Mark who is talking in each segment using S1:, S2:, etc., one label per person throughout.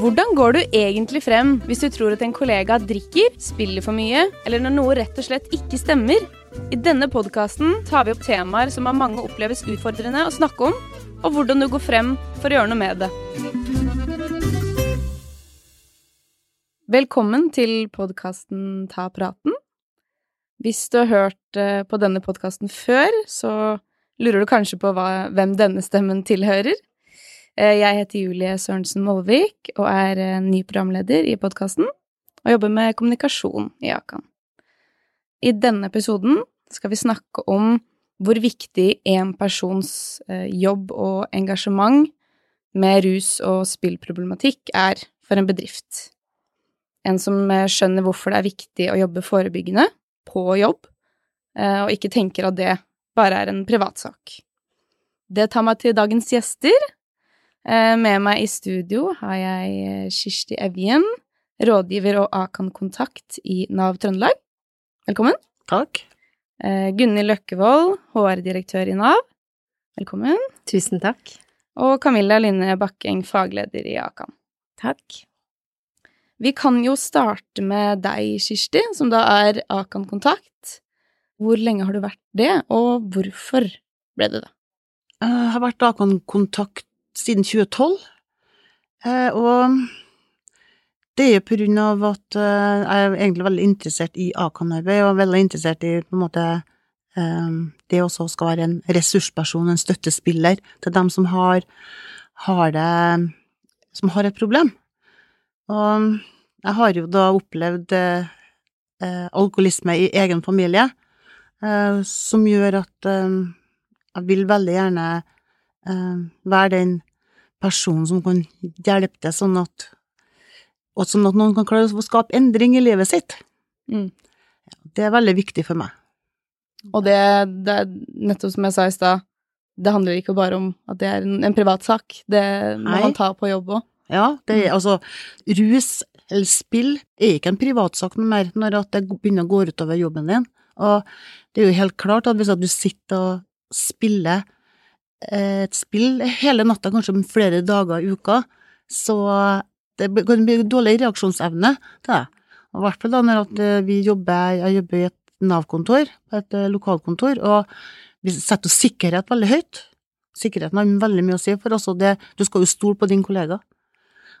S1: Hvordan går du egentlig frem hvis du tror at en kollega drikker, spiller for mye, eller når noe rett og slett ikke stemmer? I denne podkasten tar vi opp temaer som av mange oppleves utfordrende å snakke om, og hvordan du går frem for å gjøre noe med det. Velkommen til podkasten Ta praten. Hvis du har hørt eh, på denne podkasten før, så lurer du kanskje på hva, hvem denne stemmen tilhører. Eh, jeg heter Julie Sørensen Molvik og er eh, ny programleder i podkasten og jobber med kommunikasjon i Akan. I denne episoden skal vi snakke om hvor viktig en persons jobb og engasjement med rus- og spillproblematikk er for en bedrift. En som skjønner hvorfor det er viktig å jobbe forebyggende, på jobb, eh, og ikke tenker at det bare er en privatsak. Det tar meg til dagens gjester. Eh, med meg i studio har jeg eh, Kirsti Evjen, rådgiver og Akan-kontakt i Nav Trøndelag. Velkommen.
S2: Takk.
S1: Gunhild Løkkevold, HR-direktør i Nav. Velkommen.
S3: Tusen takk.
S1: Og Camilla Linne Bakkeng, fagleder i Akan.
S3: Takk.
S1: Vi kan jo starte med deg, Kirsti, som da er Akan Kontakt. Hvor lenge har du vært det, og hvorfor ble det det?
S2: Jeg har vært Akan Kontakt siden 2012, eh, og det er jo på grunn av at eh, jeg er egentlig veldig interessert i Akan-arbeid, og veldig interessert i på en måte eh, det også skal være en ressursperson, en støttespiller, til dem som har, har det Som har et problem. Og jeg har jo da opplevd eh, alkoholisme i egen familie, eh, som gjør at eh, jeg vil veldig gjerne eh, være den personen som kan hjelpe deg, sånn at og sånn at noen kan klare å skape endring i livet sitt. Mm. Det er veldig viktig for meg.
S1: Og det, det er nettopp som jeg sa i stad, det handler ikke bare om at det er en, en privatsak. Det må Nei. man ta på jobb òg.
S2: Ja, det er mm. altså Rus eller spill er ikke en privatsak noe mer når det begynner å gå utover jobben din. Og det er jo helt klart at hvis du sitter og spiller et spill hele natta, kanskje flere dager i uka, så det kan bli dårlig reaksjonsevne til det. I hvert fall da når eh, vi jobber, jeg jobber i et Nav-kontor, et eh, lokalkontor, og vi setter sikkerhet veldig høyt. Sikkerheten har veldig mye å si for oss, og det, du skal jo stole på din kollega.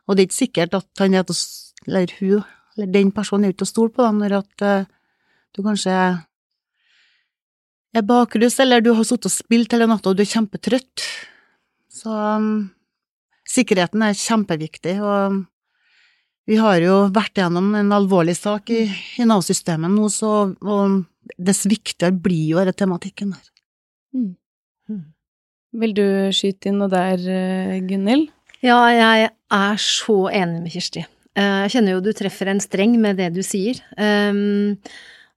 S2: Og det er ikke sikkert at han er til eller hun, eller den personen er ikke til å stole på da, når at uh, du kanskje er bakruss, eller du har sittet og spilt hele natta og du er kjempetrøtt. Så um, sikkerheten er kjempeviktig, og vi har jo vært gjennom en alvorlig sak i, i Nav-systemet nå, så og dess viktigere blir jo denne tematikken der. Mm.
S1: Mm. Vil du skyte inn noe der, eh, Gunhild?
S3: Ja, jeg er så enig med Kirsti. Eh, jeg kjenner jo du treffer en streng med det du sier. Um,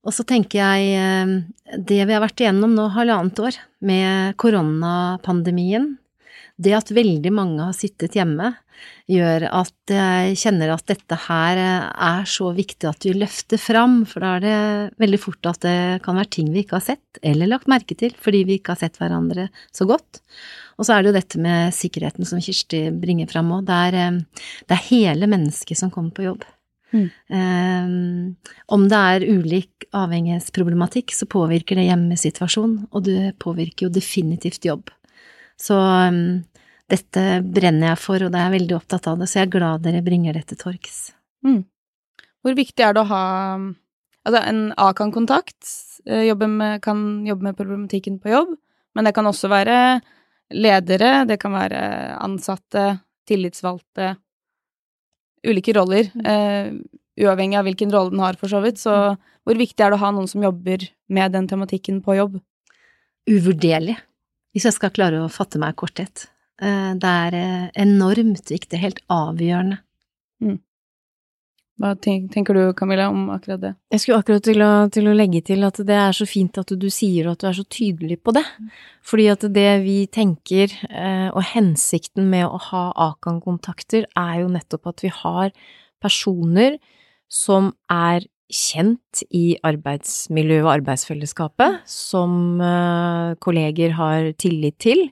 S3: og så tenker jeg eh, det vi har vært igjennom nå halvannet år med koronapandemien, det at veldig mange har sittet hjemme, gjør at jeg kjenner at dette her er så viktig at vi løfter fram, for da er det veldig fort at det kan være ting vi ikke har sett eller lagt merke til fordi vi ikke har sett hverandre så godt. Og så er det jo dette med sikkerheten som Kirsti bringer fram òg. Det, eh, det, er hele mennesket som kommer på jobb. Mm. Um, om det er ulik avhengighetsproblematikk, så påvirker det hjemmesituasjonen, og det påvirker jo definitivt jobb. Så um, dette brenner jeg for, og jeg er jeg veldig opptatt av det, så jeg er glad dere bringer det til torgs. Mm.
S1: Hvor viktig er det å ha Altså, en A kan kontakt, med, kan jobbe med problematikken på jobb, men det kan også være ledere, det kan være ansatte, tillitsvalgte Ulike roller, eh, uavhengig av hvilken rolle den har, for så vidt. Så hvor viktig er det å ha noen som jobber med den tematikken på jobb?
S3: Uvurderlig, hvis jeg skal klare å fatte meg i korthet. Uh, det er uh, enormt viktig, helt avgjørende. Mm.
S1: Hva tenker du, Camilla, om akkurat det?
S4: Jeg skulle akkurat til å, til å, legge til at det er så fint at du sier at du er så tydelig på det. Fordi at det vi tenker, eh, og hensikten med å ha Akan-kontakter, er jo nettopp at vi har personer som er kjent i arbeidsmiljøet og arbeidsfellesskapet, som eh, kolleger har tillit til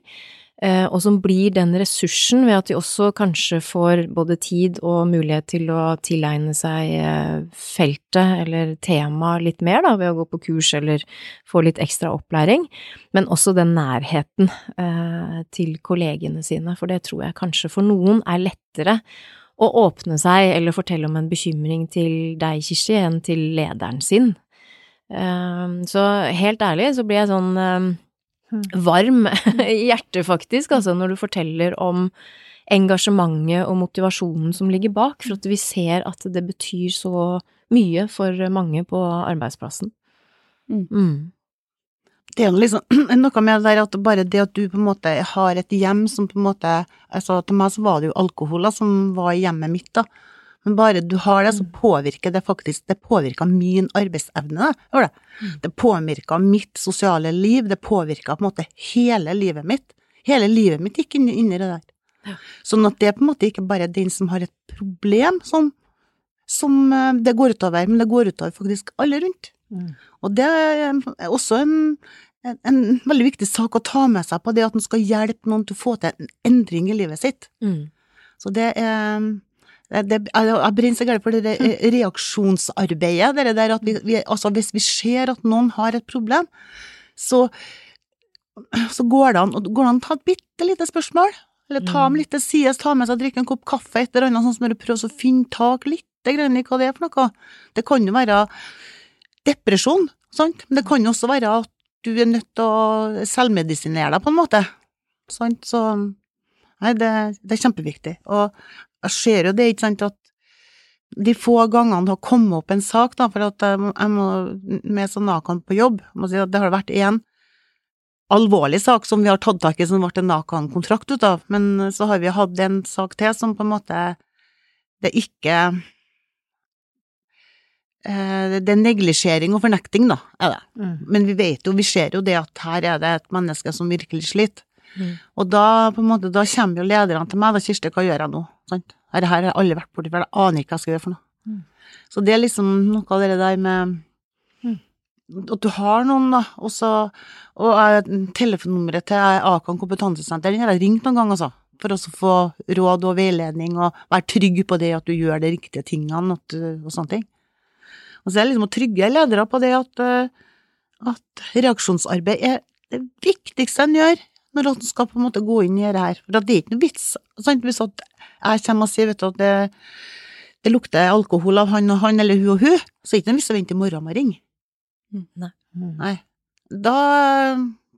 S4: og som blir den ressursen ved at de også kanskje får både tid og mulighet til å tilegne seg eh, feltet eller temaet litt mer, da, ved å gå på kurs eller få litt ekstra opplæring, men også den nærheten eh, til kollegene sine, for det tror jeg kanskje for noen er lettere å åpne seg eller fortelle om en bekymring til deg, Kirsti, enn til lederen sin. Så helt ærlig så blir jeg sånn varm i hjertet, faktisk, altså, når du forteller om engasjementet og motivasjonen som ligger bak, for at vi ser at det betyr så mye for mange på arbeidsplassen.
S1: Mm.
S4: Mm.
S2: Det er liksom noe med det der at bare det at du på en måte har et hjem som på en måte altså Til meg så var det jo alkohol da, som var i hjemmet mitt, da. Men bare du har det, så påvirker det faktisk Det påvirker min arbeidsevne, da. Det. Det påvirker mitt sosiale liv, det påvirker på en måte hele livet mitt. Hele livet mitt gikk inn, inn i det der. Sånn at det er på en måte ikke bare den som har et problem som, som eh, det går utover, men det går utover faktisk alle rundt.
S3: Mm.
S2: Og det er også en, en, en veldig viktig sak å ta med seg på det at en skal hjelpe noen til å få til en endring i livet sitt.
S4: Mm.
S2: Så det er det, det, jeg brenner så gærent for det reaksjonsarbeidet. Det der at vi, vi, altså hvis vi ser at noen har et problem, så, så går det an går det an å ta et bitte lite spørsmål. Eller ta dem litt til sides, ta med seg drikke en kopp kaffe, et eller annet sånn som du prøver å finne tak litt i hva det er for noe. Det kan jo være depresjon, sant, men det kan jo også være at du er nødt til å selvmedisinere deg på en måte. Sant, så Nei, det, det er kjempeviktig. Og jeg ser jo det, ikke sant, at de få gangene det har kommet opp en sak, da, for at jeg, jeg må med sånn Nakan på jobb, må si at det har vært én alvorlig sak som vi har tatt tak i, som ble en Nakan-kontrakt ut av, men så har vi hatt en sak til som på en måte det ikke eh, Det er neglisjering og fornekting, da, er det.
S3: Mm.
S2: Men vi vet jo, vi ser jo det at her er det et menneske som virkelig sliter.
S4: Mm.
S2: Og da, på en måte, da kommer jo lederne til meg, da, Kirsti, hva gjør jeg nå? Sant? Her, her har aldri vært borti før, jeg aner ikke hva jeg skal gjøre for noe.
S3: Mm.
S2: Så det er liksom noe av det der med
S3: Mm.
S2: at du har noen, da, og så Og jeg, telefonnummeret til Akan kompetansesenter, den har jeg ringt noen ganger, altså. For også å få råd og veiledning, og være trygg på det at du gjør de riktige tingene, at og sånne ting. Og så er det liksom å trygge ledere på det at, eh, at reaksjonsarbeid er det viktigste en gjør når han skal på en måte gå inn i det her. For det er ikke noe vits. Sant? Hvis at jeg kommer og sier vet du, at det, det lukter alkohol av han og han eller hun og hun, så er det ikke noe vits å vente i morgen med å ringe.
S4: Nei.
S3: Mm.
S2: Nei. Da,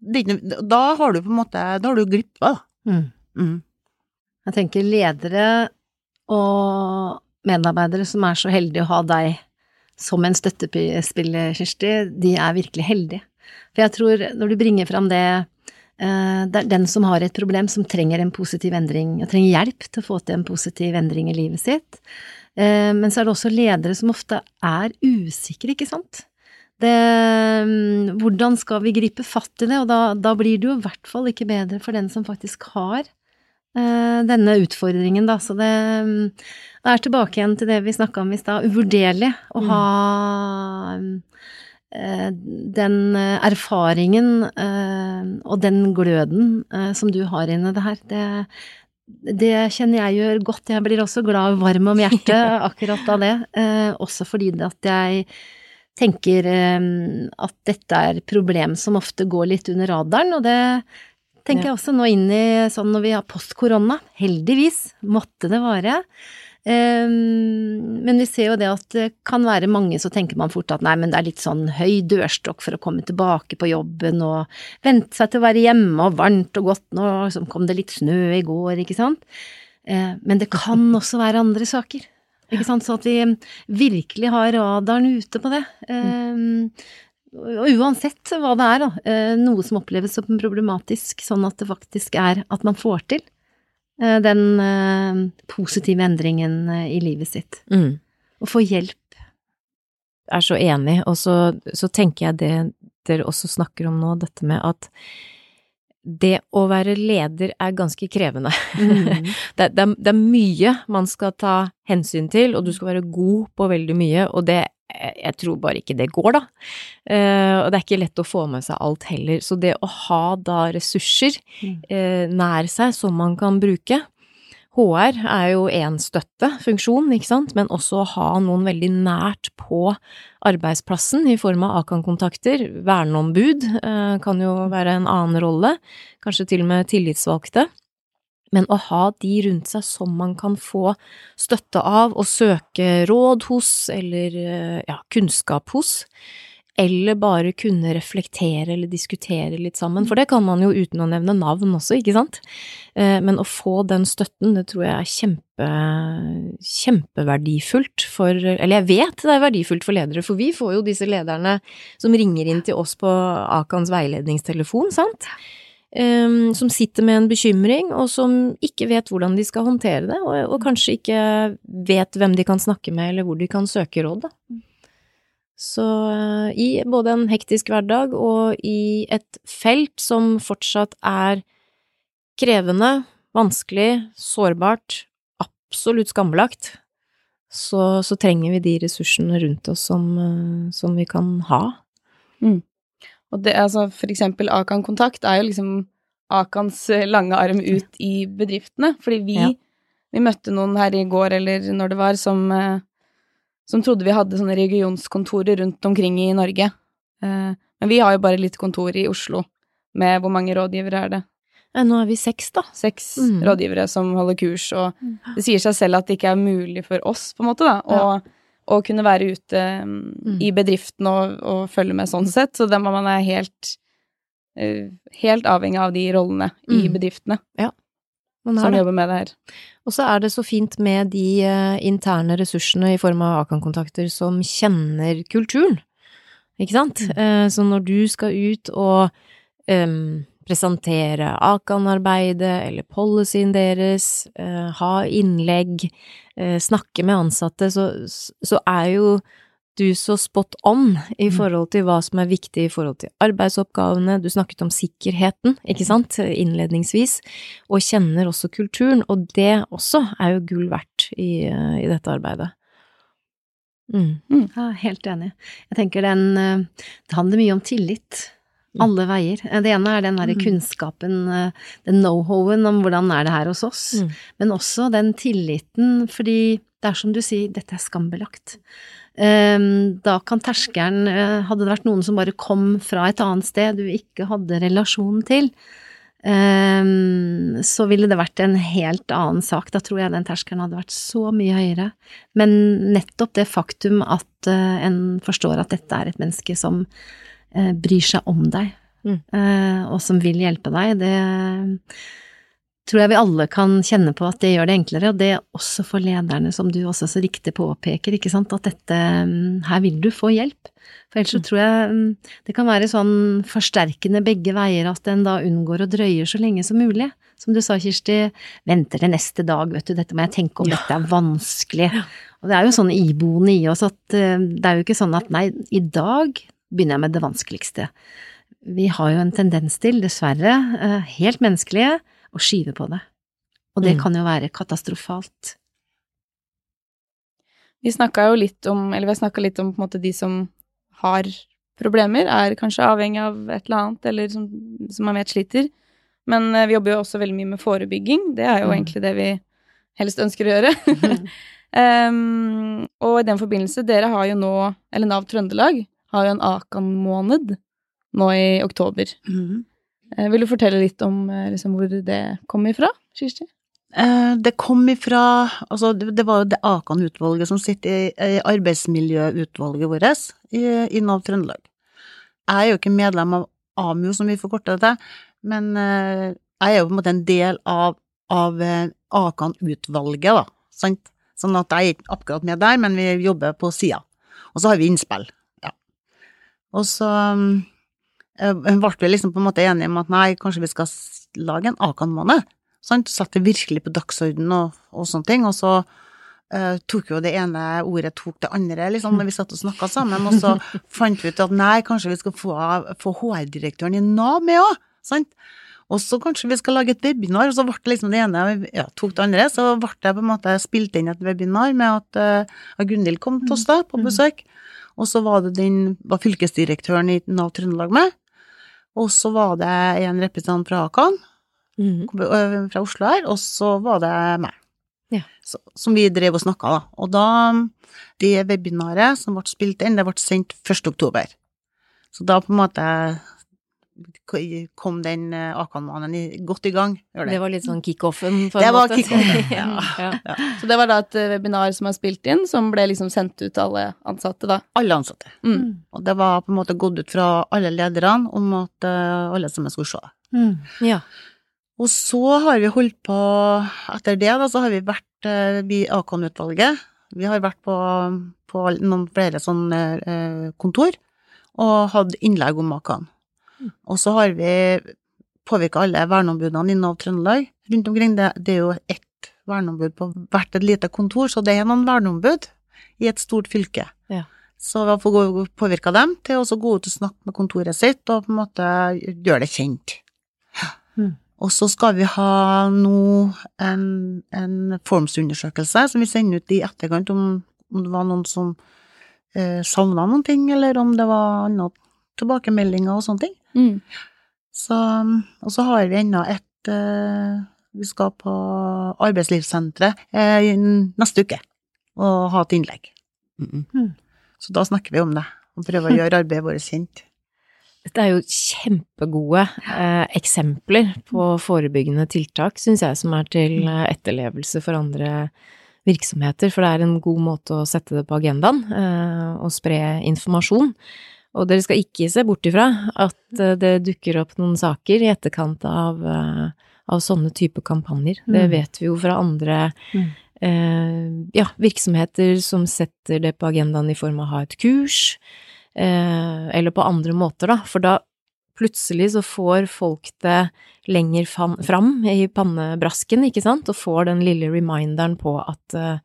S2: det er ikke noe, da har du på en måte Da har du glippa, da.
S3: Mm.
S2: Mm.
S3: Jeg tenker ledere og medarbeidere som er så heldige å ha deg som en støttespiller, Kirsti, de er virkelig heldige. For jeg tror, når du bringer fram det det er den som har et problem, som trenger en positiv endring, og trenger hjelp til å få til en positiv endring i livet sitt. Eh, Men så er det også ledere som ofte er usikre, ikke sant? Det, mm, hvordan skal vi gripe fatt i det, og da, da blir det jo i hvert fall ikke bedre for den som faktisk har eh, denne utfordringen, da. Så det, mm, det er tilbake igjen til det vi snakka om i stad, uvurderlig å
S4: Mm.
S3: ha eh, den eh, erfaringen eh, og den gløden eh, som du har inni det her. Det, det kjenner jeg gjør godt. Jeg blir også glad og varm om hjertet akkurat av det. Eh, også fordi det at jeg tenker eh, at dette er problem som ofte går litt under radaren, og det tenker jeg også nå inn i sånn når vi har post korona. Heldigvis måtte det vare. Eh, Men vi ser jo det at det kan være mange så tenker man fort at nei, men det er litt sånn høy dørstokk for å komme tilbake på jobben og vente seg til å være hjemme og varmt og godt, nå liksom kom det litt snø i går, ikke sant. Eh, Men det kan også være andre saker. Ikke sant, så at vi virkelig har radaren ute på det. Eh, Og uansett hva det er, da, eh, noe som oppleves som problematisk, sånn at det faktisk er at man får til den eh, positive endringen eh, i livet sitt.
S4: Mm.
S3: Og få hjelp.
S4: er så enig, og så, så tenker jeg det dere også snakker om nå, dette med at det å være leder er ganske krevende.
S3: Mm.
S4: det, det, det er mye man skal ta hensyn til, og du skal være god på veldig mye, og det jeg, tror bare ikke det går, da. Eh, og det er ikke lett å få med seg alt heller. Så det å ha da ressurser
S3: Mm.
S4: eh, nær seg som man kan bruke HR er jo én støttefunksjon, ikke sant, men også å ha noen veldig nært på arbeidsplassen i form av Akan-kontakter. Verneombud eh, kan jo være en annen rolle, kanskje til og med tillitsvalgte. Men å ha de rundt seg som man kan få støtte av og søke råd hos, eller eh, ja, kunnskap hos, eller bare kunne reflektere eller diskutere litt sammen, for det kan man jo uten å nevne navn også, ikke sant? Eh, Men å få den støtten, det tror jeg er kjempe, kjempeverdifullt for Eller jeg vet det er verdifullt for ledere, for vi får jo disse lederne som ringer inn til oss på Akans veiledningstelefon, sant? Som sitter med en bekymring, og som ikke vet hvordan de skal håndtere det, og, og kanskje ikke vet hvem de kan snakke med, eller hvor de kan søke råd, da. Så uh, i både en hektisk hverdag og i et felt som fortsatt er krevende, vanskelig, sårbart, absolutt skambelagt, så, så trenger vi de ressursene rundt oss som, uh, som vi kan ha.
S1: Og det, altså, for eksempel Akan Kontakt er jo liksom Akans eh, lange arm ut i bedriftene. Fordi vi,
S4: Ja.
S1: vi møtte noen her i går, eller når det var, som, eh, som trodde vi hadde sånne regionskontorer rundt omkring i Norge. Eh, Men vi har jo bare litt kontor i Oslo. Med hvor mange rådgivere er det?
S4: Nå er vi seks, da.
S1: Seks
S4: Mm.
S1: rådgivere som holder kurs, og det sier seg selv at det ikke er mulig for oss, på en måte, da, å, å kunne være ute mm, i bedriften og, og følge med sånn sett. Så da man er helt, eh, helt avhengig av de rollene i
S4: bedriftene.
S1: bedriftene
S4: Man er
S1: som
S4: det.
S1: jobber med det her.
S4: Og så er det så fint med de eh, interne ressursene i form av Akan-kontakter som kjenner kulturen, ikke sant? Eh, så når du skal ut og em, presentere Akan-arbeidet eller policyen deres, eh, ha innlegg, eh, snakke med ansatte, så, så er jo du så spot on i forhold til hva som er viktig i forhold til arbeidsoppgavene. Du snakket om sikkerheten, ikke sant, innledningsvis, og kjenner også kulturen, og det også er jo gull verdt i, eh, i dette arbeidet. Mm.
S3: Ja, helt enig. Jeg tenker den eh, Det handler mye om tillit. Alle veier. Eh, Det ene er den derre kunnskapen, eh, den know-howen om hvordan er det her hos oss,
S4: Mm.
S3: men også den tilliten, fordi det er som du sier, dette er skambelagt. Ehm, Da kan terskelen eh, Hadde det vært noen som bare kom fra et annet sted du ikke hadde relasjon til, ehm, så ville det vært en helt annen sak. Da tror jeg den terskelen hadde vært så mye høyere. Men nettopp det faktum at en forstår at dette er et menneske som bryr seg om deg,
S4: Mm.
S3: eh, og som vil hjelpe deg, det tror jeg vi alle kan kjenne på at det gjør det enklere, og det er også for lederne, som du også så riktig påpeker, ikke sant, at dette, mm, her vil du få hjelp. For ellers så tror jeg mm, det kan være sånn forsterkende begge veier, at en da unngår å drøye så lenge som mulig. Som du sa, Kirsti, venter til neste dag, vet du, dette må jeg tenke om, dette er vanskelig. Og det er jo sånn iboende i oss at eh, det er jo ikke sånn at nei, i dag begynner jeg med det vanskeligste. Vi har jo en tendens til, dessverre, eh, helt menneskelige, å skyve på det. Og det
S4: Mm.
S3: kan jo være katastrofalt.
S1: Vi snakka jo litt om, eller vi har snakka litt om på en måte de som har problemer, er kanskje avhengig av et eller annet, eller som, som man vet sliter. Men eh, vi jobber jo også veldig mye med forebygging. Det er jo
S4: Mm.
S1: egentlig det vi helst ønsker å gjøre. um, og i den forbindelse, dere har jo nå, eller Nav Trøndelag, har jo en Akan-måned nå i oktober. Eh, vil du fortelle litt om eh, liksom, hvor det kom ifra, Kirsti?
S2: Eh, Det kom ifra Altså, det var jo det Akan-utvalget som sitter i, arbeidsmiljøutvalget vårt i, Nav Trøndelag. Jeg er jo ikke medlem av AMU, som vi forkorter det til, men jeg er jo på en måte en del av, av Akan-utvalget, da, sant? Sånn at jeg er ikke akkurat med der, men vi jobber på sida. Og så har vi innspill. Og så um, eh, ble vi liksom på en måte enige om at nei, kanskje vi skal lage en Akan-måned. Sant? Satte det virkelig på dagsordenen og, og sånne ting. Og så uh, tok jo det ene ordet tok det andre, liksom, når vi satt og snakka sammen. Og så fant vi ut at nei, kanskje vi skal få, få HR-direktøren i Nav med òg. Sant? Og så kanskje vi skal lage et webinar, og så ble det liksom det ene ja, tok det andre. Så ble det på en måte spilt inn et webinar med at uh, Gunhild kom til oss da på besøk. Og så var det den var fylkesdirektøren i Nav Trøndelag med. Og så var det en representant fra Akan,
S4: Mhm.
S2: fra Oslo her, og så var det meg.
S4: Ja.
S2: Så, som vi drev og snakka, da. Og da, det webinaret som ble spilt inn, det ble sendt 1. oktober. Så da på en måte kom den eh, Akan-mannen godt i gang. Det.
S4: Det var litt sånn kickoffen,
S2: Det var kickoffen,
S4: ja. ja.
S1: Så det var da et eh, webinar som er spilt inn, som ble liksom sendt ut til alle ansatte, da.
S2: Alle ansatte.
S1: Mm.
S2: Og det var på en måte gått ut fra alle lederne om at eh, alle sammen skulle se.
S3: Mm.
S4: ja.
S2: Og så har vi holdt på Etter det, da, så har vi vært i Akan-utvalget. Vi har vært på, på noen flere sånne eh, kontor og hatt innlegg om Akan. Og så har vi påvirka alle verneombudene i Nav Trøndelag rundt omkring. Det, det er jo ett verneombud på hvert et lite kontor, så det er noen verneombud i et stort fylke.
S4: Ja.
S2: Så vi fått påvirka dem til å gå ut og snakke med kontoret sitt, og på en måte gjøre det kjent.
S3: Mm.
S2: Og så skal vi ha nå en, en formsundersøkelse som vi sender ut i etterkant, om, om det var noen som eh, savna noen ting, eller om det var andre tilbakemeldinger og sånne ting.
S1: Mm.
S2: Så, og så har vi ennå et eh, Vi skal på arbeidslivssenteret eh, neste uke og ha et innlegg. Mm.
S3: Mm.
S2: Så da snakker vi om det, og prøver å gjøre arbeidet vårt kjent.
S4: Dette er jo kjempegode eh, eksempler på forebyggende tiltak, syns jeg, som er til eh, etterlevelse for andre virksomheter, for det er en god måte å sette det på agendaen eh, og spre informasjon. Og dere skal ikke se bort ifra at eh, det dukker opp noen saker i etterkant av, eh, av sånne type kampanjer. Det
S3: Mm.
S4: vet vi jo fra andre
S3: Mm.
S4: eh, ja, virksomheter som setter det på agendaen i form av å ha et kurs, eh, eller på andre måter, da. For da plutselig så får folk det lenger fram i pannebrasken, ikke sant, og får den lille reminderen på at eh,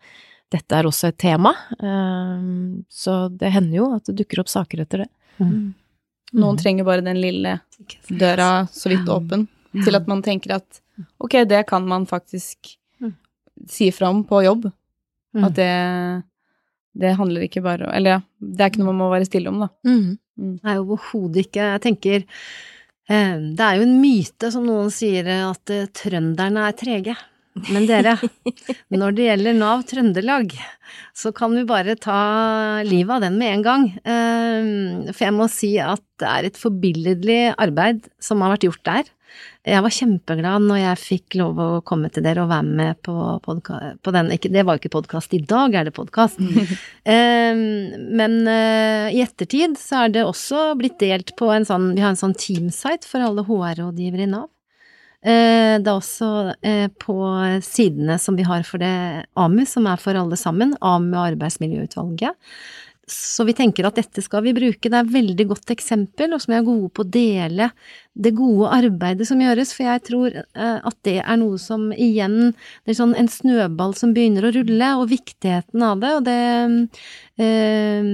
S4: dette er også et tema. Eh, så det hender jo at det dukker opp saker etter det.
S3: Mm.
S1: Noen trenger bare den lille døra så vidt åpen, til at man tenker at ok, det kan man faktisk
S3: Mm.
S1: si fra om på jobb.
S3: Mm.
S1: At det, det handler ikke bare om Eller ja, det er ikke noe man må være stille om, da.
S4: Mhm.
S3: Nei, overhodet ikke. Jeg tenker eh, Det er jo en myte, som noen sier, at eh, trønderne er trege. Men dere, når det gjelder Nav Trøndelag, så kan vi bare ta livet av den med en gang. Eh, For jeg må si at det er et forbilledlig arbeid som har vært gjort der. Jeg var kjempeglad når jeg fikk lov å komme til dere og være med på, på den ikke, Det var jo ikke podkast, i dag er det podkast. men eh, i ettertid så er det også blitt delt på en sånn Vi har en sånn teamsite for alle HR-rådgivere i Nav. Eh, det er også eh, på sidene som vi har for det AMU, som er for alle sammen, AMU Arbeidsmiljøutvalget. Så vi tenker at dette skal vi bruke. Det er et veldig godt eksempel, og som er gode på å dele det gode arbeidet som gjøres, for jeg tror eh, at det er noe som igjen Det er sånn en snøball som begynner å rulle, og viktigheten av det, og det eh,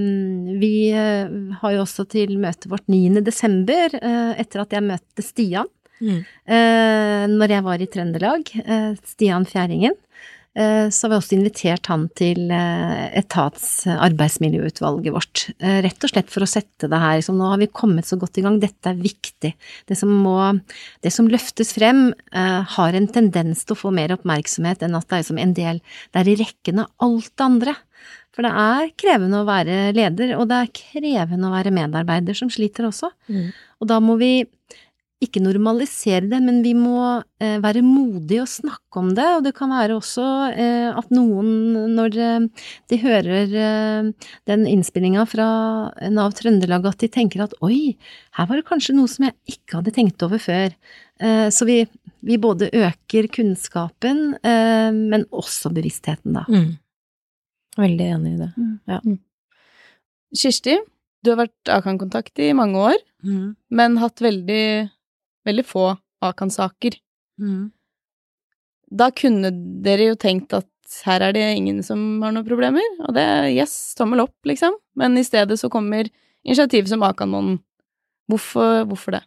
S3: Vi har jo også til møtet vårt 9. desember, eh, etter at jeg møtte Stian,
S4: Mhm.
S3: eh, når jeg var i Trøndelag, eh, Stian Fjæringen, eh, så har vi også invitert han til eh, etats arbeidsmiljøutvalget vårt. Eh, rett og slett for å sette det her som nå har vi kommet så godt i gang, dette er viktig. Det som må, det som løftes frem, eh, har en tendens til å få mer oppmerksomhet enn at det er som en del, det er i rekken av alt det andre. For det er krevende å være leder, og det er krevende å være medarbeider som sliter også.
S4: Mm.
S3: Og da må vi ikke normalisere det, men vi må eh, være modige og snakke om det. Og det kan være også eh, at noen, når eh, de hører eh, den innspillinga fra Nav Trøndelag, at de tenker at oi, her var det kanskje noe som jeg ikke hadde tenkt over før. Eh, så vi, vi både øker kunnskapen, eh, men også bevisstheten, da.
S4: Mm. Veldig enig i det.
S1: Kirsti, du har vært Akan-kontakt i mange år,
S2: Mm.
S1: men hatt veldig, veldig få Akan-saker.
S2: Mm.
S1: Da kunne dere jo tenkt at her er det ingen som har noen problemer, og det er yes, tommel opp, liksom. Men i stedet så kommer initiativ som Akan-måneden. Hvorfor, hvorfor det?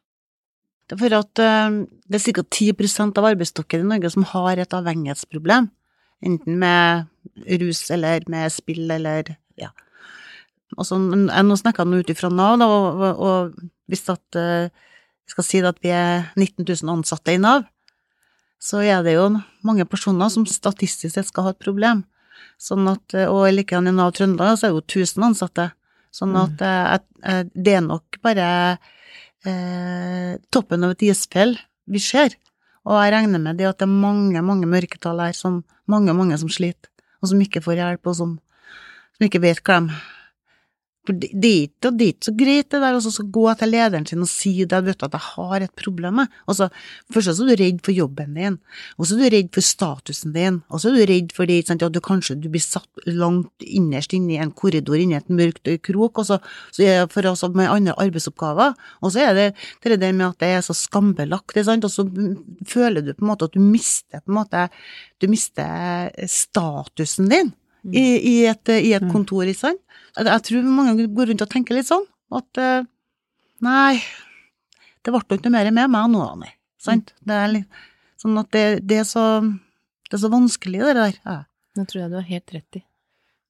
S2: Det er for at eh, det er ca. 10% av arbeidsstokken i Norge som har et avhengighetsproblem. Enten med rus eller med spill eller ja. Altså, nå snakker jeg nå ut ifra Nav, da, og, og, og hvis at vi skal si at vi er 19 000 ansatte i Nav, så er det jo mange personer som statistisk sett skal ha et problem. Sånn at, eh, og likedan i Nav Trøndelag så er det jo 1000 ansatte. Sånn at eh, det er nok bare eh, toppen av et isfjell vi ser. Og jeg regner med det at det er mange, mange mørketall her, som mange, mange som sliter, og som ikke får hjelp, og som, som ikke vet hva de for det, det, er ikke, så greit, det der å gå til lederen sin og si det, vet du, at jeg har et problem med. Og så, først så er du redd for jobben din, og så er du redd for statusen din, og så er du redd for det, sant, at du kanskje du blir satt langt innerst inne i en korridor inni et mørkt krok, og så, så er det for oss med andre arbeidsoppgaver, og så er det det der med at det er så skambelagt, sant, og så føler du på en måte at du mister på en måte, du mister statusen din i, i, et, i et mm. kontor, ikke sant. Jeg tror mange går rundt og tenker litt sånn, at eh, nei, det ble ikke noe mer med meg nå, nei. Sant? Det er litt sånn at det, det, er så Det er så vanskelig, det der. Ja.
S4: Det tror jeg du har helt rett i.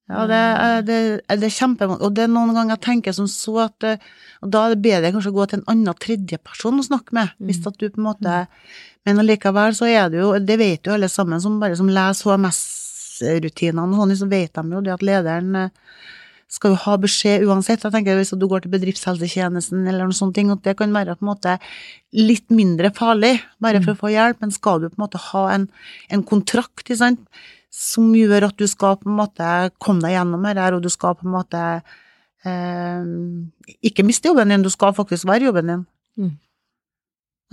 S2: Ja, det, det, det er kjempevanskelig. Og det er noen ganger jeg tenker som så at eh, Og da er det bedre kanskje å gå til en annen tredjeperson å snakke med, mm. hvis at du på en måte Men allikevel så er det jo Det vet jo alle sammen som bare som leser HMS-rutinene og sånn, så vet de jo det at lederen eh, skal jo ha beskjed uansett. Jeg tenker Hvis du går til bedriftshelsetjenesten eller noe sånt, at det kan være på en måte litt mindre farlig, bare for å få hjelp, men skal du på en måte ha en, en kontrakt sant, som gjør at du skal på en måte komme deg gjennom det her, og du skal på en måte eh, ikke miste jobben din, du skal faktisk være jobben din. Mm.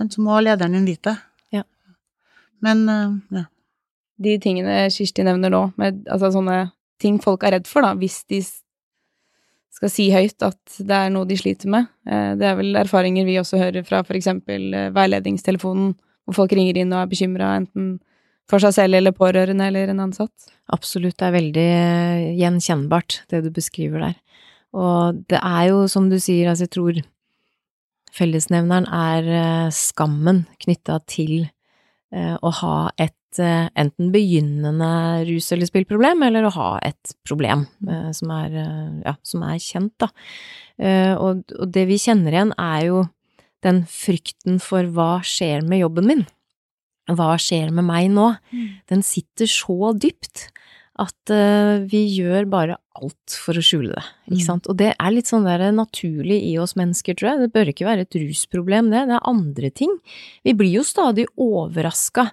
S2: Men så må lederen din vite det.
S4: Ja.
S2: Men, eh, ja.
S1: De tingene Kirsti nevner nå, med altså sånne ting folk er redd for, da, hvis de skal si høyt at det er noe de sliter med. Eh, det er vel erfaringer vi også hører fra eksempel eh, veiledningstelefonen, hvor folk ringer inn og er bekymra enten for seg selv eller pårørende eller en ansatt.
S4: Absolutt, det er veldig eh, gjenkjennbart, det du beskriver der. Og det er jo, som du sier, altså jeg tror fellesnevneren er skammen knytta til å ha et Eh, enten begynnende rus- eller spillproblem, eller å ha et problem eh, som er, eh, ja, som er kjent, da. Og, og det vi kjenner igjen, er jo den frykten for hva skjer med jobben min? Hva skjer med meg nå? Mm. Den sitter så dypt at uh, vi gjør bare alt for å skjule det, ikke mm. sant. Og det er litt sånn der naturlig i oss mennesker, tror jeg. Det bør ikke være et rusproblem, det. Det er andre ting. Vi blir jo stadig overraska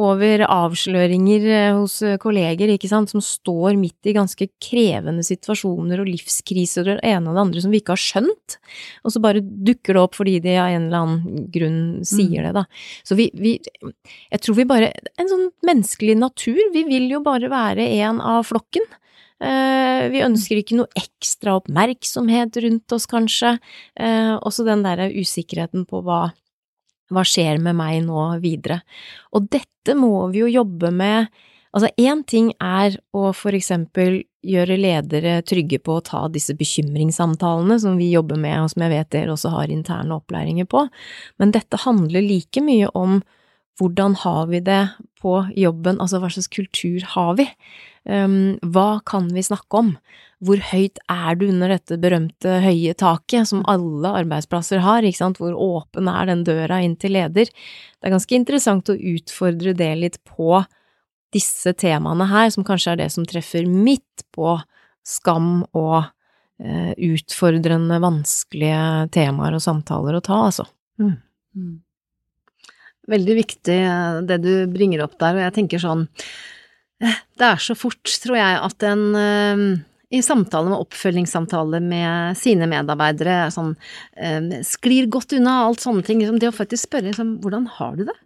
S4: over avsløringer eh, hos eh, kolleger, ikke sant, som står midt i ganske krevende situasjoner og livskriser og det ene og det andre som vi ikke har skjønt, og så bare dukker det opp fordi de av en eller annen grunn sier mm. det, da. Så vi, vi Jeg tror vi bare En sånn menneskelig natur, vi vil jo bare være en av flokken. Uh, vi ønsker ikke noe ekstra oppmerksomhet rundt oss, kanskje. Også den derre usikkerheten på hva hva skjer med meg nå videre? Og dette må vi jo jobbe med. Altså, én ting er å for eksempel gjøre ledere trygge på å ta disse bekymringssamtalene som vi jobber med, og som jeg vet dere også har interne opplæringer på, men dette handler like mye om hvordan har vi det på jobben, altså hva slags kultur har vi? Um, hva kan vi snakke om? Hvor høyt er du under dette berømte høye taket som alle arbeidsplasser har, ikke sant, hvor åpen er den døra inn til leder? Det er ganske interessant å utfordre det litt på disse temaene her, som kanskje er det som treffer midt på skam og eh, utfordrende, vanskelige temaer og samtaler å ta, altså. Mm. Mm.
S3: Veldig viktig eh, det du bringer opp der, og jeg tenker sånn det er så fort, tror jeg, at en eh, i samtale med oppfølgingssamtale med sine medarbeidere sånn, eh, sklir godt unna alt sånne ting. Liksom, det å faktisk spørre liksom, hvordan har du det?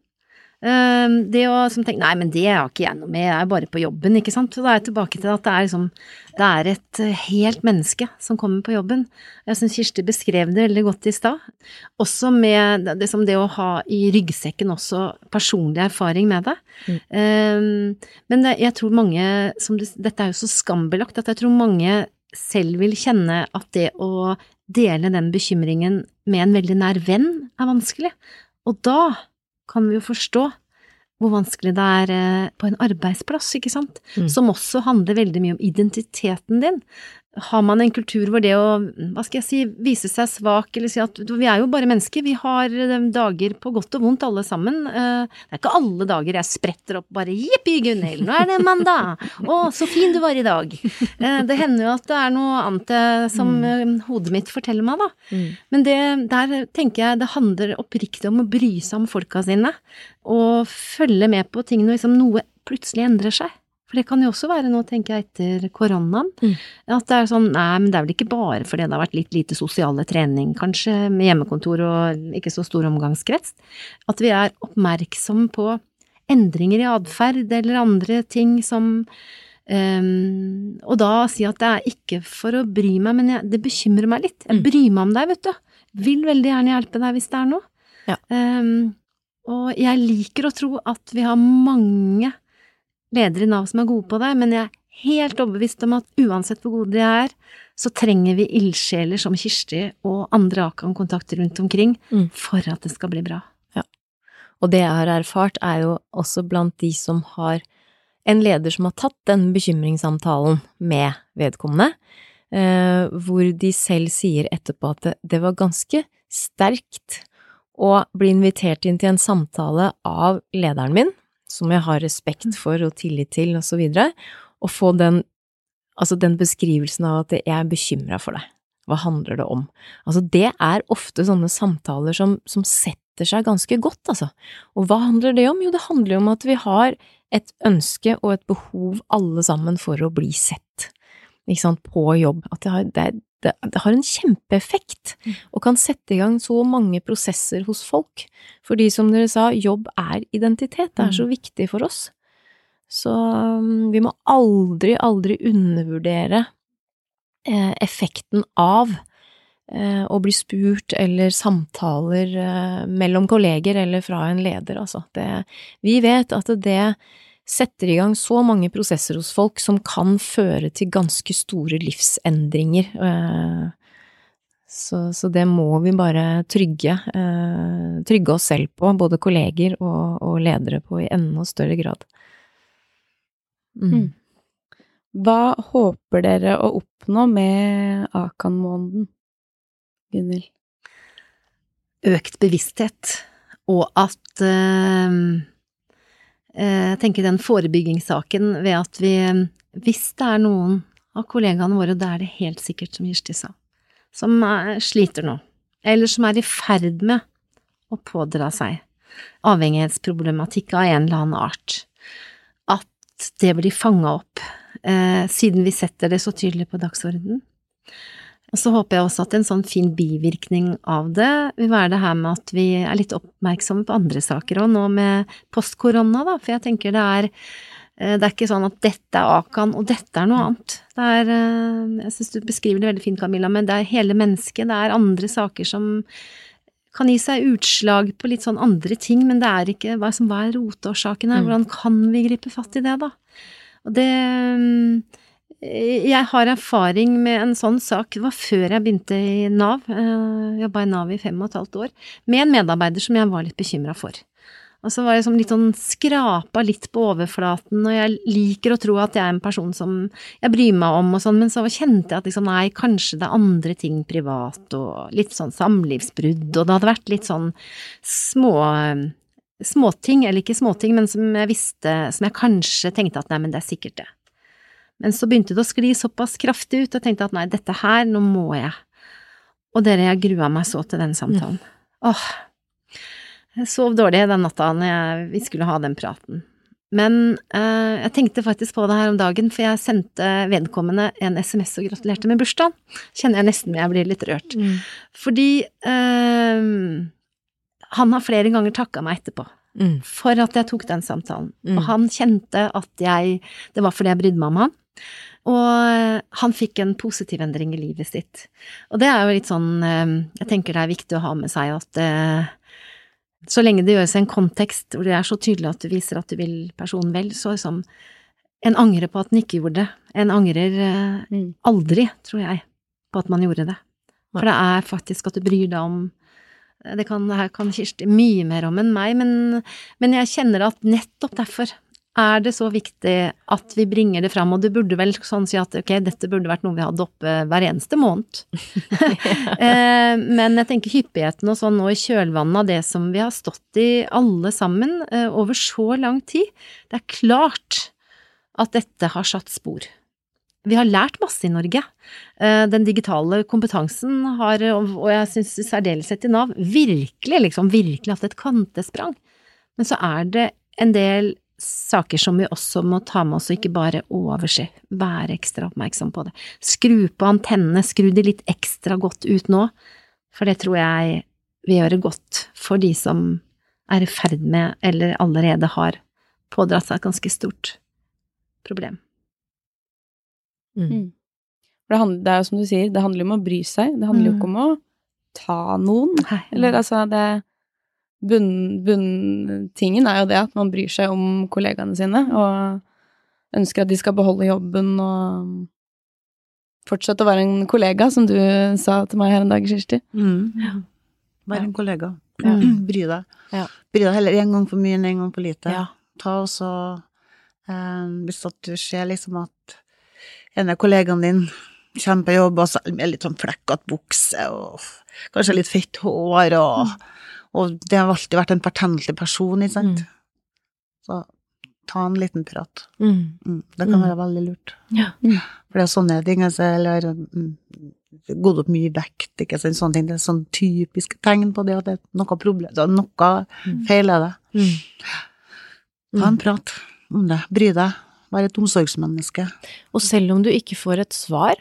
S3: Ehm, det å som tenke nei, men det har ikke jeg noe med, jeg er bare på jobben, ikke sant. Så da er jeg tilbake til at det er liksom det er et eh, helt menneske som kommer på jobben. Jeg syns Kirsti beskrev det veldig godt i stad. Også med det, som det å ha i ryggsekken også personlig erfaring med det. Mm. Um, men det, jeg tror mange som det, Dette er jo så skambelagt at jeg tror mange selv vil kjenne at det å dele den bekymringen med en veldig nær venn er vanskelig. Og da kan vi jo forstå hvor vanskelig det er eh, på en arbeidsplass, ikke sant,
S4: Mm.
S3: som også handler veldig mye om identiteten din. Har man en kultur hvor det å, hva skal jeg si, vise seg svak, eller si at vi er jo bare mennesker, vi har eh, dager på godt og vondt alle sammen. Eh, Det er ikke alle dager jeg spretter opp bare jippi, Gunhild, nå er det mandag, å, så fin du var i dag. Eh, Det hender jo at det er noe annet som eh, hodet mitt forteller meg, da.
S4: Mm.
S3: Men det, der tenker jeg det handler oppriktig om å bry seg om folka sine, og følge med på ting når liksom noe plutselig endrer seg. For det kan jo også være nå, tenker jeg, etter koronaen.
S4: Mm.
S3: At det er sånn, nei, men det er vel ikke bare fordi det har vært litt lite sosiale trening, kanskje, med hjemmekontor og ikke så stor omgangskrets. At vi er oppmerksom på endringer i atferd eller andre ting som um, og da si at det er ikke for å bry meg, men jeg, det bekymrer meg litt. Jeg
S4: Mm.
S3: bryr meg om deg, vet du. Vil veldig gjerne hjelpe deg hvis det er noe.
S4: Ja.
S3: Um, og jeg liker å tro at vi har mange ledere i Nav som er gode på det, men jeg er helt overbevist om at uansett hvor gode de er, så trenger vi ildsjeler som Kirsti og andre Akan-kontakter rundt omkring
S4: Mm.
S3: for at det skal bli bra.
S4: Og det jeg har erfart, er jo også blant de som har en leder som har tatt den bekymringssamtalen med vedkommende, eh, hvor de selv sier etterpå at det, det var ganske sterkt å bli invitert inn til en samtale av lederen min, som jeg har respekt for og tillit til, og så videre, og få den, altså den beskrivelsen av at jeg er bekymra for deg. Hva handler det om? Altså, det er ofte sånne samtaler som, som setter seg ganske godt, altså. Og hva handler det om? Jo, det handler jo om at vi har et ønske og et behov alle sammen for å bli sett, ikke sant, på jobb. At det har, det, er- det, det har en kjempeeffekt, og kan sette i gang så mange prosesser hos folk. Fordi som dere sa, jobb er identitet, det er så viktig for oss. Så um, vi må aldri, aldri undervurdere eh, effekten av eh, å bli spurt eller samtaler eh, mellom kolleger eller fra en leder, altså. Det, vi vet at det setter i gang så mange prosesser hos folk som kan føre til ganske store livsendringer. eh, Så, så det må vi bare trygge, eh, trygge oss selv på, både kolleger og, og ledere på i enda større grad. Mm.
S1: Mm. Hva håper dere å oppnå med Akan-måneden, Gunhild?
S3: økt bevissthet, og at eh, eh, Jeg tenker den forebyggingssaken ved at vi Hvis det er noen av kollegaene våre, og det er det helt sikkert, som Kirsti sa, som eh, sliter nå, eller som er i ferd med å pådra seg avhengighetsproblematikk av en eller annen art, at det blir fanga opp, eh, siden vi setter det så tydelig på dagsordenen. Og så håper jeg også at en sånn fin bivirkning av det vil være det her med at vi er litt oppmerksomme på andre saker òg, nå med post-korona, da, for jeg tenker det er eh, det er ikke sånn at dette er Akan, og dette er noe annet. Det er, eh, jeg synes du beskriver det veldig fint, Camilla, men det er hele mennesket, det er andre saker som kan gi seg utslag på litt sånn andre ting, men det er ikke hva, som, hva er roteårsaken her,
S4: Mm.
S3: hvordan kan vi gripe fatt i det, da? Og det mm, jeg har erfaring med en sånn sak, det var før jeg begynte i Nav, jeg jobba i Nav i fem og et halvt år, med en medarbeider som jeg var litt bekymra for. Og så var jeg som litt sånn skrapa litt på overflaten, og jeg liker å tro at jeg er en person som jeg bryr meg om og sånn, men så kjente jeg at liksom nei, kanskje det er andre ting privat, og litt sånn samlivsbrudd, og det hadde vært litt sånn små småting, eller ikke småting, men som jeg visste, som jeg kanskje tenkte at nei, men det er sikkert det. Men så begynte det å skli såpass kraftig ut, og jeg tenkte at nei, dette her, nå må jeg. Og dere, jeg grua meg så til den samtalen. Åh, jeg sov dårlig den natta når jeg, vi skulle ha den praten. Men eh, jeg tenkte faktisk på det her om dagen, for jeg sendte vedkommende en SMS og gratulerte med bursdagen. Kjenner jeg nesten jeg blir litt rørt.
S4: Mm.
S3: Fordi eh, han har flere ganger takka meg etterpå
S4: Mm.
S3: for at jeg tok den samtalen.
S4: Mm.
S3: Og han kjente at jeg Det var fordi jeg brydde meg om han. Og han fikk en positiv endring i livet sitt. Og det er jo litt sånn eh, Jeg tenker det er viktig å ha med seg at eh, så lenge det gjøres i en kontekst hvor det er så tydelig at du viser at du vil personen vel, så liksom En angrer på at den ikke gjorde det. En angrer eh,
S1: Mm.
S3: aldri, tror jeg, på at man gjorde det. For det er faktisk at du bryr deg om Det kan, det her kan Kirsti mye mer om enn meg, men, men jeg kjenner at nettopp derfor er det så viktig at vi bringer det fram, og du burde vel sånn si at ok, dette burde vært noe vi hadde oppe hver eneste måned. Eh, Men jeg tenker hyppigheten og sånn nå i kjølvannet av det som vi har stått i alle sammen eh, over så lang tid, det er klart at dette har satt spor. Vi har lært masse i Norge. Eh, Den digitale kompetansen har, og jeg syns i særdeleshet i Nav, virkelig, liksom virkelig hatt et kvantesprang. Men så er det en del saker som vi også må ta med oss og ikke bare overse. Være ekstra oppmerksom på det. Skru på antennene, skru de litt ekstra godt ut nå, for det tror jeg vil gjøre godt for de som er i ferd med, eller allerede har, pådratt seg et ganske stort problem.
S4: Mm.
S1: Det, handler, det er jo som du sier, det handler jo om å bry seg. Det handler jo ikke om å ta noen. Eller altså, det bunn- Bunntingen er jo det at man bryr seg om kollegaene sine, og ønsker at de skal beholde jobben og fortsette å være en kollega, som du sa til meg her en dag, Kirsti.
S2: Mm. Vær en kollega.
S4: Ja.
S2: Bry deg.
S4: Ja.
S2: Bry deg heller en gang for mye enn en gang for lite.
S4: Ja.
S2: Ta også eh, Hvis at du ser liksom at en av kollegaene din kommer på jobb og så med litt sånn flekkete bukse og kanskje litt fett hår og, og det har alltid vært en pertentlig person, ikke sant.
S4: Mm.
S2: Så ta en liten prat.
S4: Mm.
S2: Mm. Det kan
S4: Mm.
S2: være veldig lurt.
S4: Ja.
S2: For det er sånne ting, altså, eller mm, gått opp mye vekt, ikke sant, sånne ting. Det er sånn typiske tegn på det at det er noe problem, det er noe
S4: Mm.
S2: feil er det.
S4: Mm.
S2: Ta en prat om det, bry deg, vær et omsorgsmenneske.
S4: Og selv om du ikke får et svar,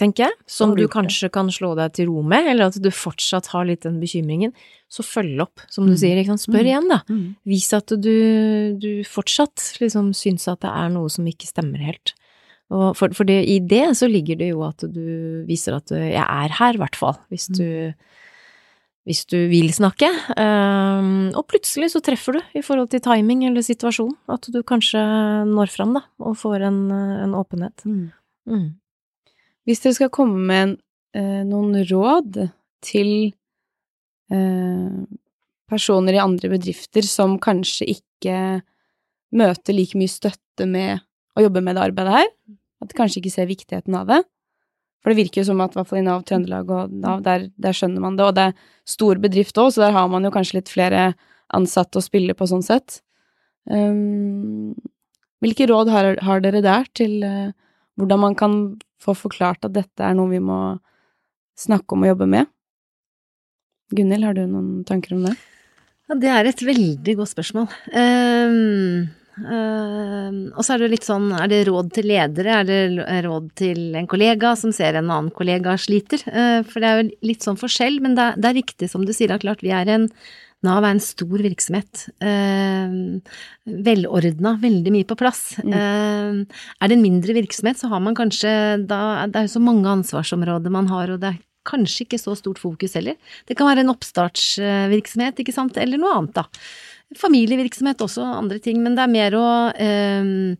S4: tenker jeg, som
S2: du
S4: kanskje kan slå deg til ro med, eller at du fortsatt har litt den bekymringen, så følg opp, som du
S2: Mm.
S4: sier, ikke sant. Spør
S2: Mm.
S4: igjen, da.
S2: Mm.
S4: Vis at du, du fortsatt liksom syns at det er noe som ikke stemmer helt. Og for, for det, i det så ligger det jo at du viser at du, jeg er her, i hvert fall, hvis du hvis du vil snakke. Ehm, og plutselig så treffer du i forhold til timing eller situasjon, at du kanskje når fram, da, og får en, en åpenhet.
S2: Mm.
S4: Mm.
S1: Hvis dere skal komme med en, eh, noen råd til eh, personer i andre bedrifter som kanskje ikke møter like mye støtte med å jobbe med det arbeidet her, at de kanskje ikke ser viktigheten av det. For det virker jo som at i hvert fall i Nav Trøndelag og Nav, der, der skjønner man det, og det er stor bedrift òg, så der har man jo kanskje litt flere ansatte å spille på sånn sett. Um, hvilke råd har, har dere der til uh, hvordan man kan få forklart at dette er noe vi må snakke om og jobbe med? Gunhild, har du noen tanker om det?
S3: Ja, det er et veldig godt spørsmål. Um, um, og så er det litt sånn, er det råd til ledere, er det råd til en kollega som ser en annen kollega sliter? Uh, for det er jo litt sånn forskjell, men det er, det er riktig som du sier, det er klart vi er en Nav er en stor virksomhet. Eh, velordna, veldig mye på plass.
S1: Mm.
S3: Eh, er det en mindre virksomhet, så har man kanskje da Det er jo så mange ansvarsområder man har, og det er kanskje ikke så stort fokus heller. Det kan være en oppstartsvirksomhet, ikke sant, eller noe annet, da. Familievirksomhet også, andre ting, men det er mer å eh,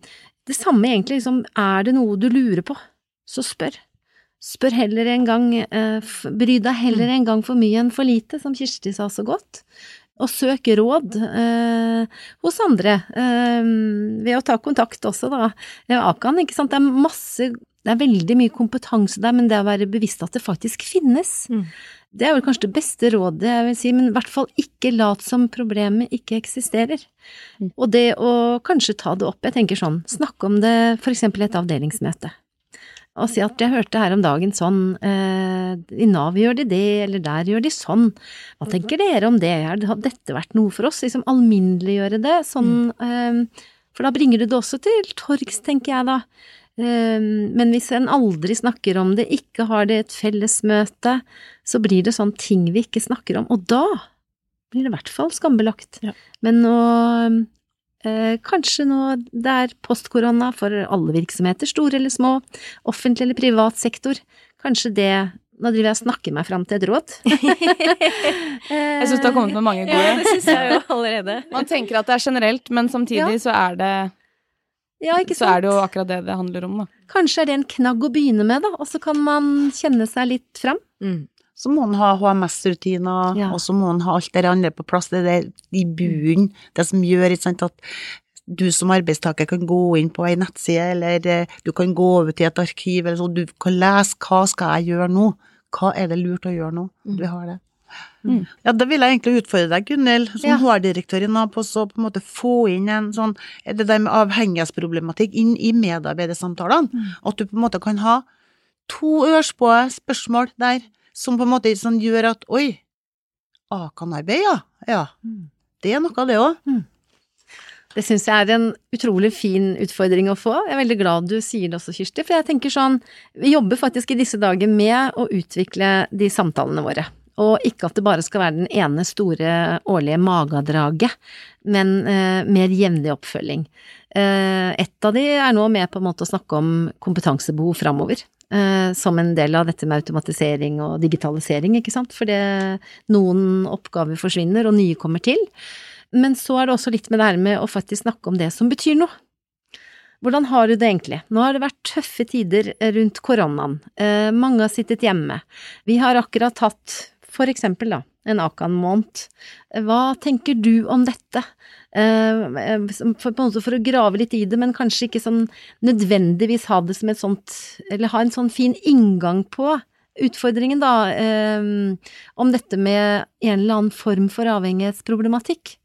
S3: Det samme egentlig, liksom, er det noe du lurer på, så spør. Spør heller en gang, eh, bry deg heller en gang for mye enn for lite, som Kirsti sa så godt. Og søk råd eh, hos andre, eh, ved å ta kontakt også, da. Akan, ikke sant, det er masse det er veldig mye kompetanse der, men det å være bevisst at det faktisk finnes,
S4: Mm.
S3: det er vel kanskje det beste rådet jeg vil si, men i hvert fall ikke lat som problemet ikke eksisterer.
S1: Mm.
S3: Og det å kanskje ta det opp, jeg tenker sånn, snakke om det eksempel i et avdelingsmøte. Og si at jeg hørte her om dagen sånn, eh, i Nav gjør de det, eller der gjør de sånn. Hva tenker dere om det, har dette vært noe for oss? Liksom alminneliggjøre det, sånn, eh, for da bringer du det også til torgs, tenker jeg da. Eh, Men hvis en aldri snakker om det, ikke har det et fellesmøte, så blir det sånn ting vi ikke snakker om, og da blir det i hvert fall skambelagt.
S4: Ja.
S3: Men eh, Kanskje nå det er postkorona for alle virksomheter, store eller små, offentlig eller privat sektor. Kanskje det Nå driver jeg og snakker meg fram til et råd.
S1: Jeg syns du har kommet med mange gode.
S4: Ja, det syns jeg jo allerede.
S1: Man tenker at det er generelt, men samtidig så er det
S3: Ja, ikke
S1: så er det jo akkurat det det handler om, da.
S3: Kanskje er det en knagg å begynne med, da, og så kan man kjenne seg litt fram.
S4: Mm.
S2: Så må han ha HMS-rutiner,
S3: Ja.
S2: og så må han ha alt det andre på plass. Det er det i bunnen, det som gjør sant, at du som arbeidstaker kan gå inn på ei nettside, eller eh, du kan gå over til et arkiv, eller så du kan lese hva skal jeg gjøre nå, hva er det lurt å gjøre nå,
S3: Mm.
S2: du har det.
S1: Mm.
S2: Ja, da vil jeg egentlig utfordre deg, Gunhild, som
S3: Ja.
S2: HR-direktør i Nav, på så på en måte få inn en sånn, det der med avhengighetsproblematikk inn i medarbeidersamtalene,
S3: Mm.
S2: at du på en måte kan ha to ørspå spørsmål der, som på en måte sånn gjør at, oi, Akan-arbeid, ja, ja,
S3: Mm.
S2: det er noe av det også.
S3: Det syns jeg er en utrolig fin utfordring å få. Jeg er veldig glad du sier det også, Kirsti. For jeg tenker sånn, vi jobber faktisk i disse dager med å utvikle de samtalene våre. Og ikke at det bare skal være den ene store årlige magedraget, men eh, mer jevnlig oppfølging. Eh, et av de er nå med på en måte å snakke om kompetansebehov framover. Eh, som en del av dette med automatisering og digitalisering, ikke sant. For det, noen oppgaver forsvinner, og nye kommer til. Men så er det også litt med det her med å faktisk snakke om det som betyr noe. Hvordan har du det egentlig? Nå har det vært tøffe tider rundt koronaen. Eh, mange har sittet hjemme. Vi har akkurat hatt for eksempel da, en Akan-måned. Hva tenker du om dette? Eh, for, på en måte for å grave litt i det, men kanskje ikke sånn nødvendigvis ha det som et sånt Eller ha en sånn fin inngang på utfordringen, da, eh, om dette med en eller annen form for avhengighetsproblematikk.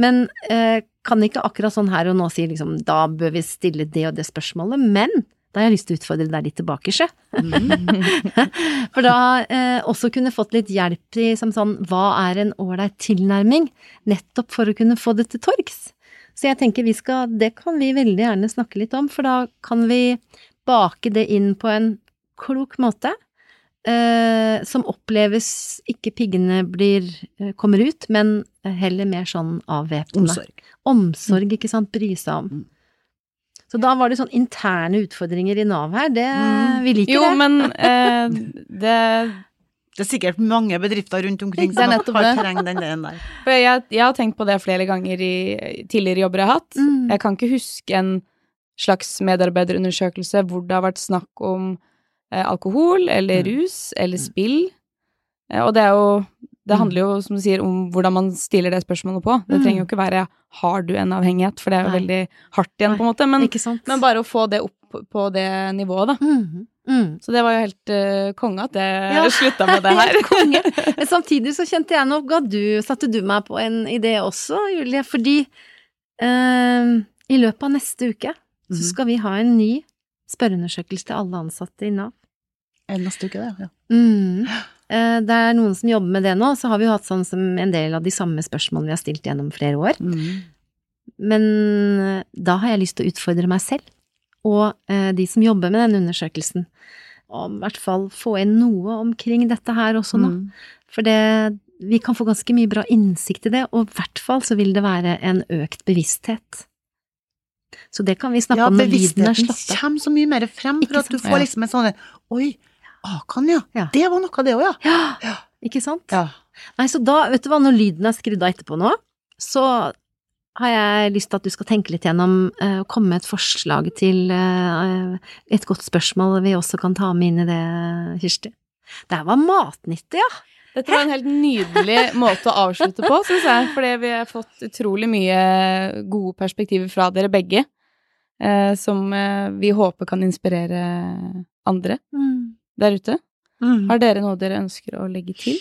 S3: Men eh, kan ikke akkurat sånn her og nå si liksom da bør vi stille det og det spørsmålet, men da har jeg lyst til å utfordre deg litt tilbake, sjø. For da eh, også kunne fått litt hjelp i som sånn hva er en ålreit tilnærming, nettopp for å kunne få det til torgs. Så jeg tenker vi skal, det kan vi veldig gjerne snakke litt om, for da kan vi bake det inn på en klok måte. Eh, som oppleves ikke piggene blir, eh, kommer ut, men heller mer sånn avvæpnende.
S2: Omsorg.
S3: Omsorg, ikke sant, bry seg om.
S2: Mm.
S3: Så da var det sånn interne utfordringer i Nav her, det,
S2: Mm.
S3: vi liker
S1: Jo,
S3: det.
S1: men eh, det
S2: Det er sikkert mange bedrifter rundt omkring som har trengt den delen der.
S1: For jeg, jeg har tenkt på det flere ganger i tidligere jobber jeg har hatt.
S3: Mm.
S1: Jeg kan ikke huske en slags medarbeiderundersøkelse hvor det har vært snakk om eh, alkohol eller
S2: Mm.
S1: rus eller spill. Mm. og det er jo Det
S3: Mm.
S1: handler jo, som du sier, om hvordan man stiller det spørsmålet på. Det
S3: Mm.
S1: trenger jo ikke være 'har du en avhengighet', for det er jo
S3: Nei.
S1: veldig hardt igjen, på en måte. Men,
S3: ikke sant?
S1: men bare å få det opp på det nivået, da.
S3: Mm. Mm.
S1: Så det var jo helt uh, konge at jeg
S3: Ja.
S1: slutta med det her.
S3: Konge. Men samtidig så kjente jeg nå ga du, satte du meg på en idé også, Julie, fordi uh, i løpet av neste uke så
S2: Mhm.
S3: skal vi ha en ny spørreundersøkelse til alle ansatte i Nav.
S2: Er Neste uke, det, ja.
S3: Mm. Eh, Det er noen som jobber med det nå, så har vi jo hatt sånn som en del av de samme spørsmålene vi har stilt gjennom flere år.
S2: Mm.
S3: Men eh, da har jeg lyst til å utfordre meg selv, og eh, de som jobber med denne undersøkelsen, Og i hvert fall få inn noe omkring dette her også nå.
S2: Mm.
S3: For det, vi kan få ganske mye bra innsikt i det, og i hvert fall så vil det være en økt bevissthet. Så det kan vi snakke
S2: Ja,
S3: om når lyden er
S2: bevisstheten
S3: slått av.
S2: kommer så mye mer frem, for at du får liksom en sånn Oi, Akan, ja.
S3: Ja.
S2: Det var noe av det òg, ja.
S3: Ja,
S2: Ja.
S3: ikke sant?
S2: ja.
S3: Nei, så da, vet du hva, når lyden er skrudd av etterpå nå, så har jeg lyst til at du skal tenke litt gjennom eh, å komme med et forslag til eh, et godt spørsmål vi også kan ta med inn i det, Kirsti. Det her var matnyttig, ja.
S1: Dette var en helt nydelig måte å avslutte på, syns jeg. Fordi vi har fått utrolig mye gode perspektiver fra dere begge. Eh, som eh, vi håper kan inspirere andre der ute.
S2: Mm.
S1: Har dere noe dere ønsker å legge til?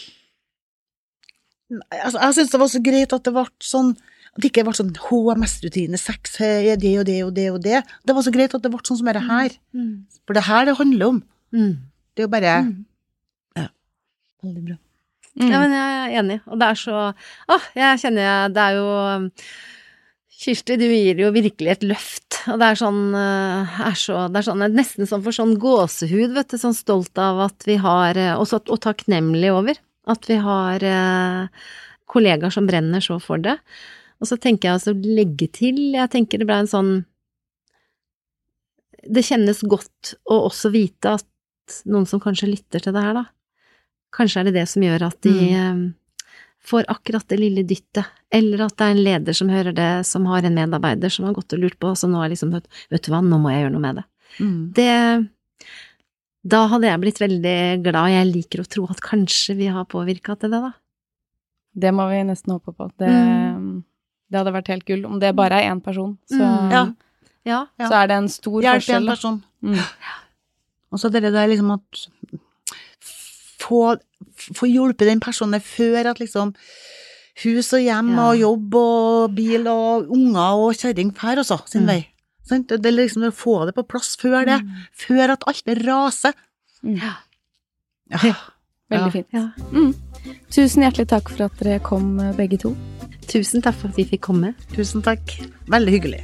S2: Altså, jeg syns det var så greit at det ble sånn at det ikke ble sånn HMS-rutine, sex, det og det og det og det. Det var så greit at det ble sånn som dette her.
S3: Mm.
S2: For det her det handler om.
S3: Mm.
S2: Det er jo bare
S3: Mm.
S2: Veldig bra.
S1: Mm.
S3: Ja, men jeg er enig, og det er så Å, jeg kjenner jeg Det er jo Kirsti, du gir jo virkelig et løft, og det er sånn, eh, er så, det er sånn Nesten sånn for sånn gåsehud, vet du, sånn stolt av at vi har eh, også, Og takknemlig over at vi har eh, kollegaer som brenner så for det. Og så tenker jeg altså legge til, jeg tenker det ble en sånn Det kjennes godt å også vite at noen som kanskje lytter til det her, da, Kanskje er det det som gjør at de eh, får akkurat det lille dyttet, eller at det er en leder som hører det, som har en medarbeider som har gått og lurt på, så nå er liksom Vet du hva, nå må jeg gjøre noe med det.
S2: Mm.
S3: Det Da hadde jeg blitt veldig glad. Jeg liker å tro at kanskje vi har påvirka til det, da.
S1: Det må vi nesten håpe på. Det,
S3: Mm.
S1: det hadde vært helt gull. Om det bare er én person, så,
S3: Mm.
S2: Ja.
S3: Ja.
S2: Ja.
S1: så er det en stor
S2: Hjelp en
S1: Hjelp én
S2: person.
S1: Mm.
S2: Og så det der liksom at få, få hjulpet den personen før at liksom hus og hjem
S3: Ja.
S2: og jobb og bil og unger og kjerring drar også sin
S3: Mm.
S2: vei. Sant? Det er liksom å få det på plass før det. Før at alt raser.
S1: Mm.
S3: Ja.
S2: Ja.
S1: Veldig
S2: Ja.
S1: fint.
S3: Ja.
S1: Mm. Tusen hjertelig takk for at dere kom, begge to.
S3: Tusen takk for at vi fikk komme.
S2: Tusen takk. Veldig hyggelig.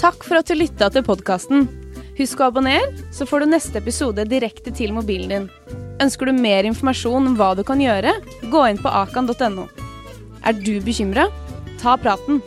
S1: Takk for at du lytta til podkasten. Husk å abonnere, så får du neste episode direkte til mobilen din. Ønsker du mer informasjon om hva du kan gjøre, gå inn på akan.no. Er du bekymra? Ta praten.